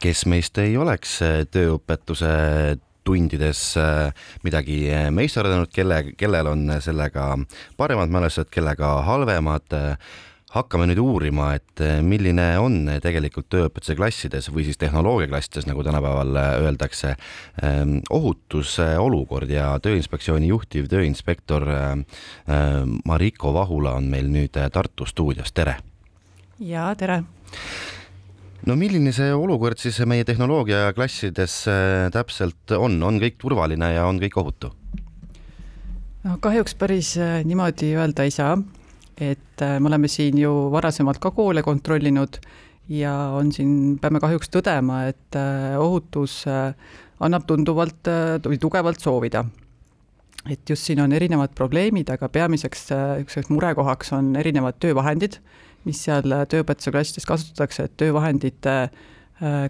kes meist ei oleks tööõpetuse tundides midagi meisterdanud, kelle, kellel on sellega paremad mälestused, kellega halvemad hakkame nüüd uurima, et milline on tegelikult tööõpetuse klassides või siis tehnoloogiaklassides, nagu tänapäeval öeldakse, ehm, ohutuse olukord ja Tööinspektsiooni juhtiv tööinspektor Mariko Vahula on meil nüüd Tartu stuudios, tere! ja tere! No milline see olukord siis meie tehnoloogiaklassides täpselt on, on kõik turvaline ja on kõik ohutu? no kahjuks päris niimoodi öelda ei saa et äh, me oleme siin ju varasemalt ka koole kontrollinud ja on siin, peame kahjuks tõdema, et äh, ohutus äh, annab tunduvalt või tugevalt soovida. et just siin on erinevad probleemid, aga peamiseks niisuguseks murekohaks on erinevad töövahendid, mis seal tööõpetuse klassides kasutatakse, et töövahendite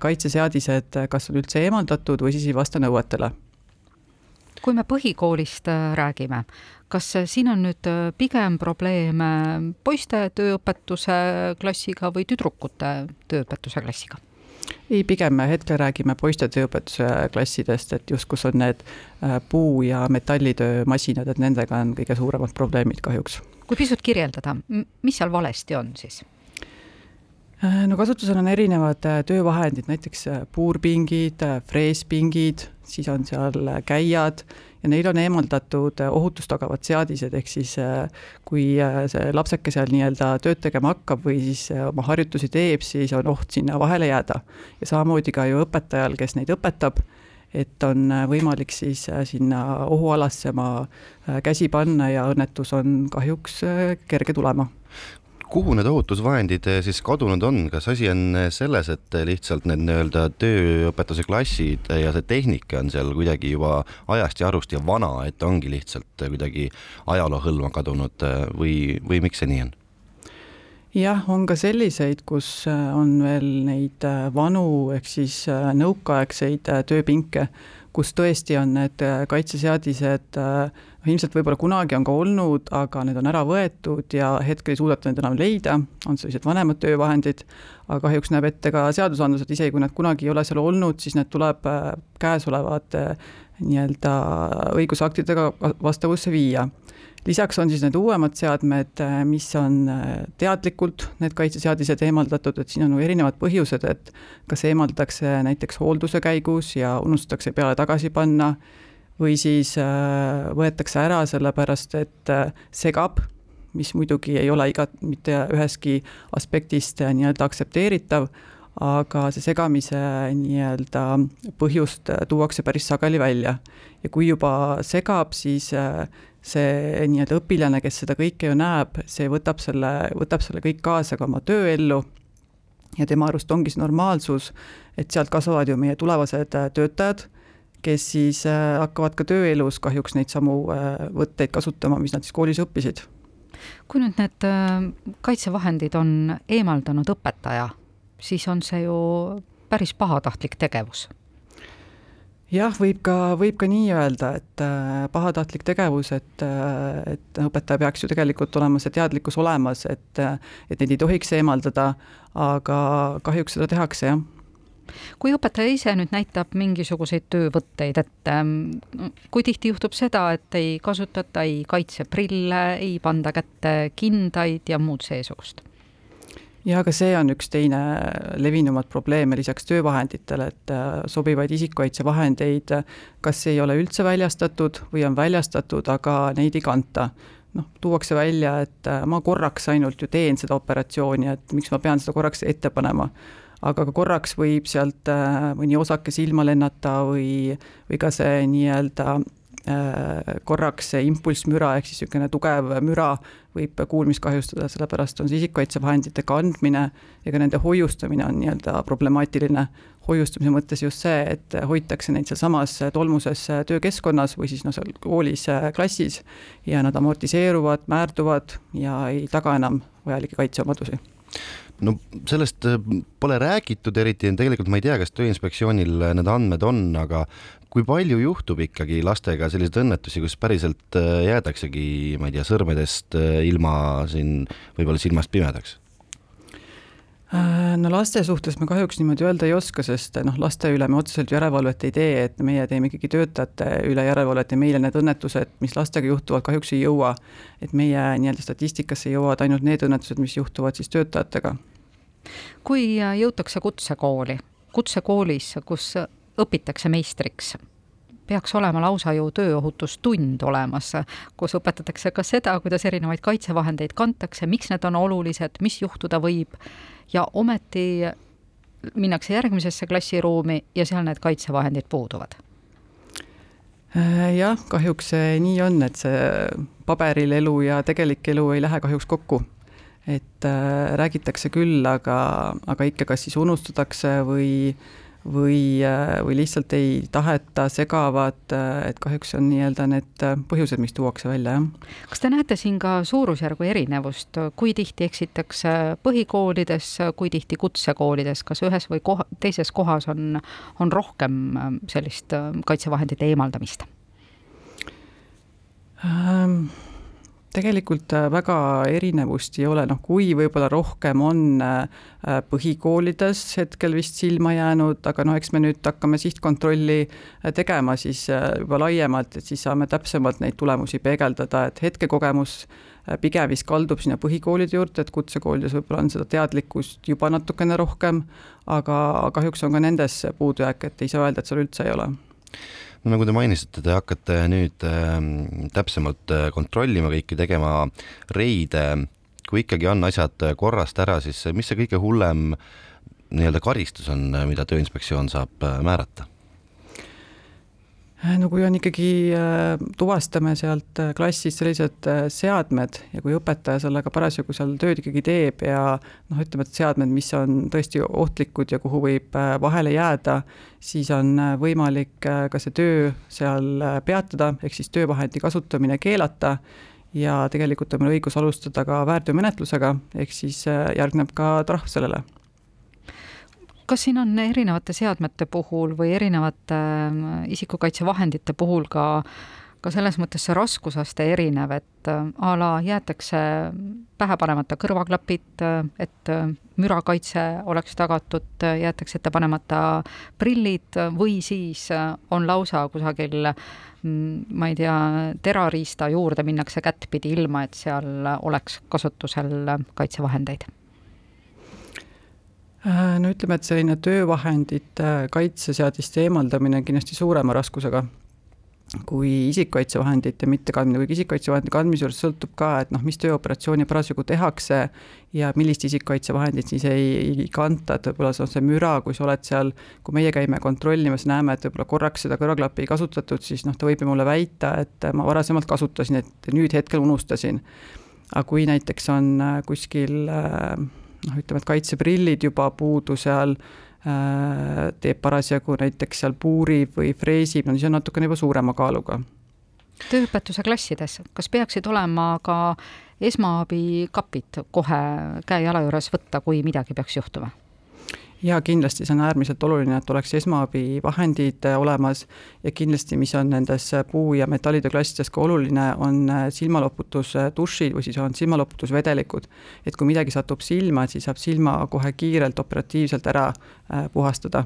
kaitseseadised kas on üldse eemaldatud või siis ei vasta nõuetele kui me põhikoolist räägime, kas siin on nüüd äh, pigem probleem poiste tööõpetuse klassiga või tüdrukute tööõpetuse klassiga? Ei, pigem hetkel räägime poiste tööõpetuse klassidest, et just kus on need äh, puu- ja metallitöömasinad, et nendega on kõige suuremad probleemid kahjuks. kui pisut kirjeldada, mis seal valesti on siis? Äh, no kasutusel on erinevad töövahendid, näiteks puurpingid, freespingid, siis on seal käiad ja neil on eemaldatud ohutust tagavad seadised, ehk siis äh, kui äh, see lapseke seal nii-öelda tööd tegema hakkab või siis äh, oma harjutusi teeb, siis on oht sinna vahele jääda. ja samamoodi ka ju õpetajal, kes neid õpetab, et on võimalik siis sinna ohualasse oma käsi panna ja õnnetus on kahjuks kerge tulema kuhu need ohutusvahendid eh, siis kadunud on, kas asi on eh, selles, et lihtsalt need nii-öelda tööõpetuse klassid ja see tehnika on seal kuidagi juba ajast ja arust ja vana, et ongi lihtsalt kuidagi ajaloo hõlma kadunud eh, või, või miks see nii on? jah, on ka selliseid, kus on veel neid vanu ehk siis nõukaaegseid tööpinke, kus tõesti on need kaitseseadised äh, ilmselt võib-olla kunagi on ka olnud, aga need on ära võetud ja hetkel ei suudeta neid enam leida, on sellised vanemad töövahendid, aga kahjuks näeb ette ka seadusandlus, et isegi kui nad kunagi ei ole seal olnud, siis need tuleb äh, käesolevate äh, nii-öelda õigusaktidega vastavusse viia. Lisaks on siis need uuemad seadmed, äh, mis on teadlikult, need kaitseseadised eemaldatud, et siin on erinevad põhjused, et kas eemaldatakse näiteks hoolduse käigus ja unustatakse peale tagasi panna või siis äh, võetakse ära sellepärast, et äh, segab, mis muidugi ei ole iga, mitte ühestki aspektist äh, nii-öelda aktsepteeritav, aga see segamise nii-öelda põhjust tuuakse päris sageli välja. ja kui juba segab, siis see nii-öelda õpilane, kes seda kõike ju näeb, see võtab selle, võtab selle kõik kaasa ka oma tööellu ja tema arust ongi see normaalsus, et sealt kasvavad ju meie tulevased töötajad kes siis äh, hakkavad ka tööelus kahjuks neid samu äh, võtteid kasutama, mis nad siis koolis õppisid. kui nüüd need äh, kaitsevahendid on eemaldanud õpetaja, siis on see ju päris pahatahtlik tegevus jah, võib ka, võib ka nii öelda, et äh, pahatahtlik tegevus, et, et õpetaja peaks ju tegelikult olema see teadlikkus olemas, et, et neid ei tohiks eemaldada, aga kahjuks seda tehakse, jah kui õpetaja ise nüüd näitab mingisuguseid töövõtteid, et ähm, kui tihti juhtub seda, et ei kasutata ei kaitseprille, ei panda kätte kindaid ja muud seesugust? Ja ka see on üks teine levinumaid probleeme lisaks töövahenditele, et äh, sobivaid isikukaitsevahendeid kas ei ole üldse väljastatud või on väljastatud, aga neid ei kanta. Noh, tuuakse välja, et äh, ma korraks ainult ju teen seda operatsiooni, et miks ma pean seda korraks ette panema. Aga ka korraks võib sealt äh, mõni osake silma lennata või, või ka see nii-öelda äh, korraks see impulssmüra ehk siis niisugune tugev müra võib kuulmist kahjustada, sellepärast on see isikukaitsevahendite kandmine ja ka nende hoiustamine on nii-öelda problemaatiline. hoiustamise mõttes just see, et hoitakse neid sealsamas tolmuses töökeskkonnas või siis noh, seal koolis klassis ja nad amortiseeruvad, määrduvad ja ei taga enam vajalikke kaitseomadusi no sellest äh, pole räägitud eriti, tegelikult ma ei tea, kas Tööinspektsioonil äh, need andmed on, aga kui palju juhtub ikkagi lastega selliseid õnnetusi, kus päriselt äh, jäädaksegi, ma ei tea, sõrmedest ilma siin võib-olla silmast pimedaks? Äh, no laste suhtes me kahjuks niimoodi öelda ei oska, sest noh, laste üle me otseselt järelevalvet ei tee, et meie teeme ikkagi töötajate üle järelevalvet ja meile need õnnetused, mis lastega juhtuvad, kahjuks ei jõua. et meie nii-öelda statistikasse jõuavad ainult need õnnetused, mis juhtuvad siis töötajatega. kui jõutakse kutsekooli, kutsekoolis, kus õpitakse meistriks. Peaks olema lausa ju tööohutustund olemas, kus õpetatakse ka seda, kuidas erinevaid kaitsevahendeid kantakse, miks need on olulised, mis juhtuda võib. Ja ometi minnakse järgmisesse klassiruumi ja seal need kaitsevahendid puuduvad. Jah, kahjuks see nii on, et see paberil elu ja tegelik elu ei lähe kahjuks kokku. et äh, räägitakse küll, aga, aga ikka kas siis unustatakse või äh, või, äh, või lihtsalt ei taheta, segavad, äh, et kahjuks on nii-öelda need äh, põhjused, mis tuuakse välja, jah. kas te näete siin ka suurusjärgu erinevust, kui tihti eksitakse põhikoolides, kui tihti kutsekoolides, kas ühes või koha, teises kohas on, on rohkem sellist kaitsevahendite eemaldamist ähm.? Tegelikult äh, väga erinevust ei ole, noh kui võib-olla rohkem on äh, põhikoolides hetkel vist silma jäänud, aga no eks me nüüd hakkame sihtkontrolli äh, tegema siis juba laiemalt, et siis saame täpsemalt neid tulemusi peegeldada, et hetkekogemus pigem vist kaldub sinna põhikoolide juurde, et kutsekoolides võib-olla on seda teadlikkust juba natukene rohkem, aga kahjuks on ka nendes puudujääk, et ei saa öelda, et seal üldse ei ole no nagu te mainisite, te hakkate nüüd äh, täpsemalt äh, kontrollima kõiki, tegema reide, kui ikkagi on asjad korrast ära, siis mis see kõige hullem nii-öelda karistus on, mida Tööinspektsioon saab äh, määrata? Äh, no kui on ikkagi, äh, tuvastame sealt äh, klassist sellised seadmed ja kui õpetaja sellega parasjagu seal tööd ikkagi teeb ja noh, ütleme, et seadmed, mis on tõesti ohtlikud ja kuhu võib vahele jääda, siis on võimalik ka see töö seal peatada, ehk siis töövahendi kasutamine keelata ja tegelikult on meil õigus alustada ka väärteomenetlusega, ehk siis järgneb ka trahv sellele kas siin on erinevate seadmete puhul või erinevate ähm, isikukaitsevahendite puhul ka ka selles mõttes see raskusaste erinev, et äh, a la jäetakse pähe panemata kõrvaklapid, äh, et äh, mürakaitse oleks tagatud, jäetakse ette panemata prillid või siis on lausa kusagil mm, ma ei tea, terariista juurde minnakse kättpidi, ilma et seal oleks kasutusel kaitsevahendeid. Äh, no ütleme, et selline töövahendite kaitseseadiste eemaldamine on kindlasti suurema raskusega kui isikukaitsevahendite mittekandmine, kuigi isikukaitsevahendite kandmise juures sõltub ka, et noh, mis tööoperatsiooni parasjagu tehakse ja millist isikukaitsevahendit siis ei, ei kanta, et võib-olla see on see müra, kui sa oled seal, kui meie käime kontrollimas, näeme, et võib-olla korraks seda kõrvaklappi ei kasutatud, siis noh, ta võib ju mulle väita, et ma varasemalt kasutasin, et nüüd hetkel unustasin. aga kui näiteks on äh, kuskil äh, noh, ütleme, et kaitseprillid juba puudu seal, äh, teeb parasjagu näiteks seal puurib või freesib, no siis on natukene juba suurema kaaluga. tööõpetuse klassides, kas peaksid olema ka esmaabikapid kohe käe-jala juures võtta, kui midagi peaks juhtuma? Ja kindlasti see on äärmiselt oluline, et oleks esmaabivahendid äh, olemas ja kindlasti, mis on nendes äh, puu- ja metallitöö klassides ka oluline, on äh, silmaloputusdušid või siis on silmaloputusvedelikud. et kui midagi satub silma, et siis saab silma kohe kiirelt operatiivselt ära puhastada.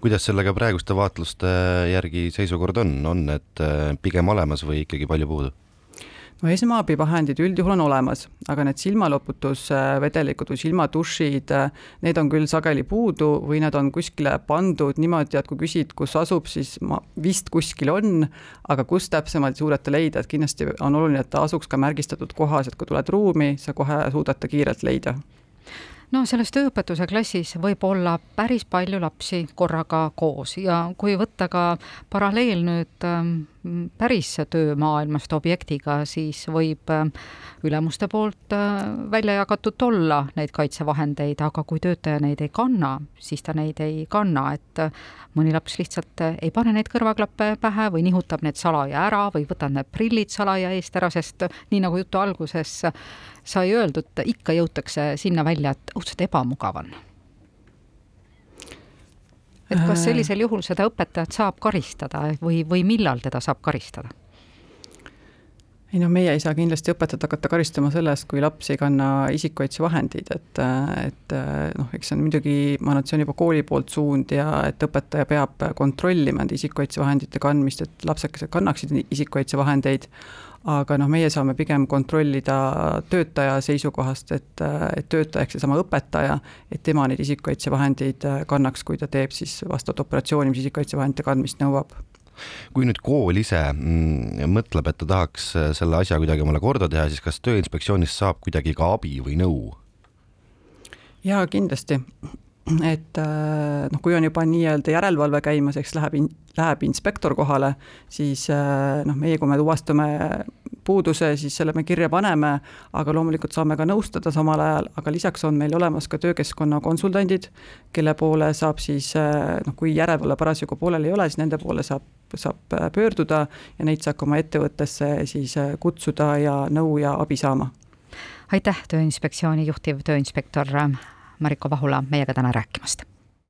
kuidas sellega praeguste vaatluste järgi seisukord on, on need pigem olemas või ikkagi palju puudu? No esmaabivahendid üldjuhul on olemas, aga need silmaloputusvedelikud või silmadušid, need on küll sageli puudu või nad on kuskile pandud niimoodi, et kui küsid, kus asub, siis ma vist kuskil on, aga kus täpsemalt suudate leida, et kindlasti on oluline, et ta asuks ka märgistatud kohas, et kui tuled ruumi, sa kohe suudad ta kiirelt leida. No selles tööõpetuse klassis võib olla päris palju lapsi korraga koos ja kui võtta ka paralleel nüüd ähm, päris töömaailmast objektiga, siis võib ähm, ülemuste poolt äh, välja jagatud olla neid kaitsevahendeid, aga kui töötaja neid ei kanna, siis ta neid ei kanna, et äh, mõni laps lihtsalt äh, ei pane neid kõrvaklappe pähe või nihutab need salaja ära või võtab need prillid salaja eest ära, sest nii nagu jutu alguses sai öeldud, ikka jõutakse sinna välja, et õudselt ebamugav on. Et kas äh. sellisel juhul seda õpetajat saab karistada või, või millal teda saab karistada? Ei no meie ei saa kindlasti õpetajat hakata karistama selle eest, kui laps ei kanna isikukaitsevahendeid, et, et noh, eks see on muidugi, ma arvan, et see on juba kooli poolt suund ja et õpetaja peab kontrollima nende isikukaitsevahendite kandmist, et lapsekesed kannaksid isikukaitsevahendeid, aga noh, meie saame pigem kontrollida töötaja seisukohast, et, et töötaja ehk seesama õpetaja, et tema neid isikukaitsevahendeid kannaks, kui ta teeb siis vastavat operatsiooni, mis isikukaitsevahendite kandmist nõuab kui nüüd kool ise mm, mõtleb, et ta tahaks äh, selle asja kuidagi omale korda teha, siis kas Tööinspektsioonist saab kuidagi ka abi või nõu? jaa, kindlasti et äh, noh, kui on juba nii-öelda järelevalve käimas, eks läheb, läheb inspektor kohale, siis äh, noh, meie, kui me tuvastame puuduse, siis selle me kirja paneme, aga loomulikult saame ka nõustada samal ajal, aga lisaks on meil olemas ka töökeskkonna konsultandid, kelle poole saab siis noh, kui järelevalve parasjagu poolel ei ole, siis nende poole saab, saab pöörduda ja neid saab ka oma ettevõttesse siis kutsuda ja nõu ja abi saama. aitäh, Tööinspektsiooni juhtiv tööinspektor Mariko Vahula meiega täna rääkimast